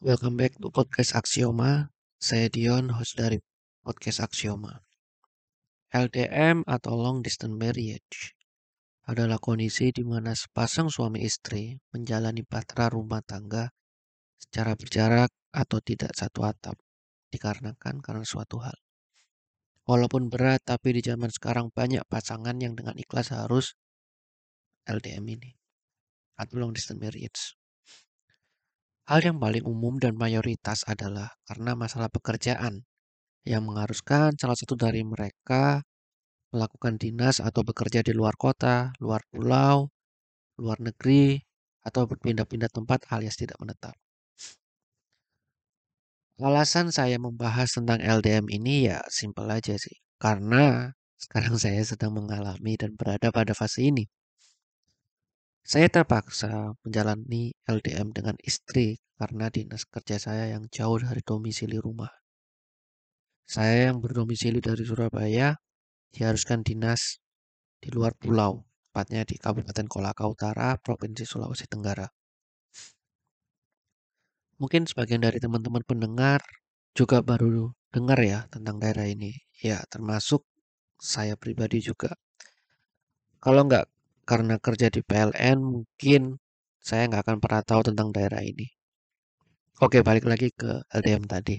Welcome back to podcast Axioma. Saya Dion, host dari podcast Axioma. LDM atau long distance marriage adalah kondisi di mana sepasang suami istri menjalani bahtera rumah tangga secara berjarak atau tidak satu atap dikarenakan karena suatu hal. Walaupun berat, tapi di zaman sekarang banyak pasangan yang dengan ikhlas harus LDM ini atau long distance marriage. Hal yang paling umum dan mayoritas adalah karena masalah pekerjaan yang mengharuskan salah satu dari mereka melakukan dinas atau bekerja di luar kota, luar pulau, luar negeri, atau berpindah-pindah tempat alias tidak menetap. Alasan saya membahas tentang LDM ini ya simpel aja sih. Karena sekarang saya sedang mengalami dan berada pada fase ini. Saya terpaksa menjalani LDM dengan istri karena dinas kerja saya yang jauh dari domisili rumah. Saya yang berdomisili dari Surabaya diharuskan dinas di luar pulau, tepatnya di Kabupaten Kolaka Utara, Provinsi Sulawesi Tenggara. Mungkin sebagian dari teman-teman pendengar juga baru dengar ya tentang daerah ini. Ya, termasuk saya pribadi juga. Kalau nggak karena kerja di PLN mungkin saya nggak akan pernah tahu tentang daerah ini. Oke, balik lagi ke LDM tadi.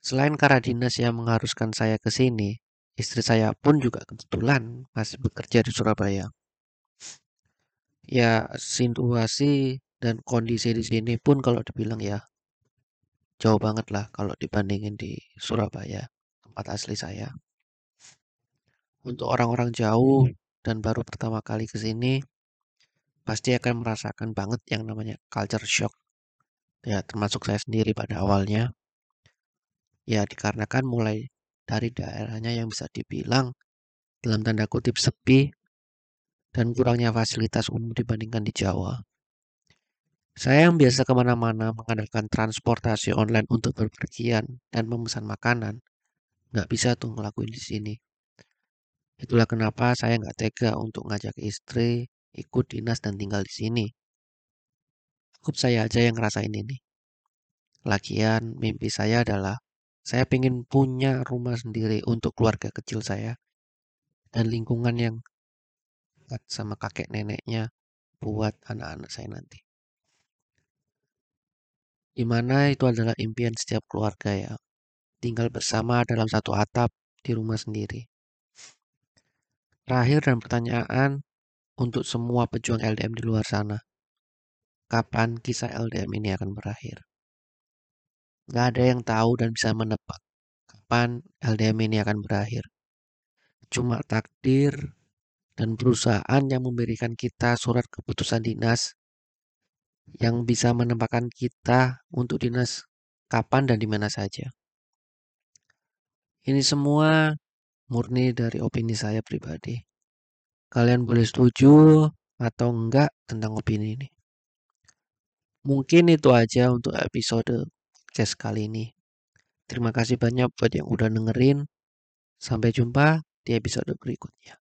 Selain karena dinas yang mengharuskan saya ke sini, istri saya pun juga kebetulan masih bekerja di Surabaya. Ya, situasi dan kondisi di sini pun kalau dibilang ya jauh banget lah kalau dibandingin di Surabaya, tempat asli saya. Untuk orang-orang jauh dan baru pertama kali ke sini pasti akan merasakan banget yang namanya culture shock. Ya, termasuk saya sendiri pada awalnya. Ya, dikarenakan mulai dari daerahnya yang bisa dibilang dalam tanda kutip sepi dan kurangnya fasilitas umum dibandingkan di Jawa. Saya yang biasa ke mana-mana mengandalkan transportasi online untuk berpergian dan memesan makanan, nggak bisa tuh ngelakuin di sini. Itulah kenapa saya nggak tega untuk ngajak istri ikut dinas dan tinggal di sini. Cukup saya aja yang ngerasain ini. Lagian mimpi saya adalah saya pengen punya rumah sendiri untuk keluarga kecil saya dan lingkungan yang sama kakek neneknya buat anak-anak saya nanti. Di mana itu adalah impian setiap keluarga ya. Tinggal bersama dalam satu atap di rumah sendiri. Terakhir dan pertanyaan untuk semua pejuang LDM di luar sana. Kapan kisah LDM ini akan berakhir? Gak ada yang tahu dan bisa menebak kapan LDM ini akan berakhir. Cuma takdir dan perusahaan yang memberikan kita surat keputusan dinas yang bisa menempatkan kita untuk dinas kapan dan di mana saja. Ini semua murni dari opini saya pribadi. Kalian boleh setuju atau enggak tentang opini ini. Mungkin itu aja untuk episode podcast kali ini. Terima kasih banyak buat yang udah dengerin. Sampai jumpa di episode berikutnya.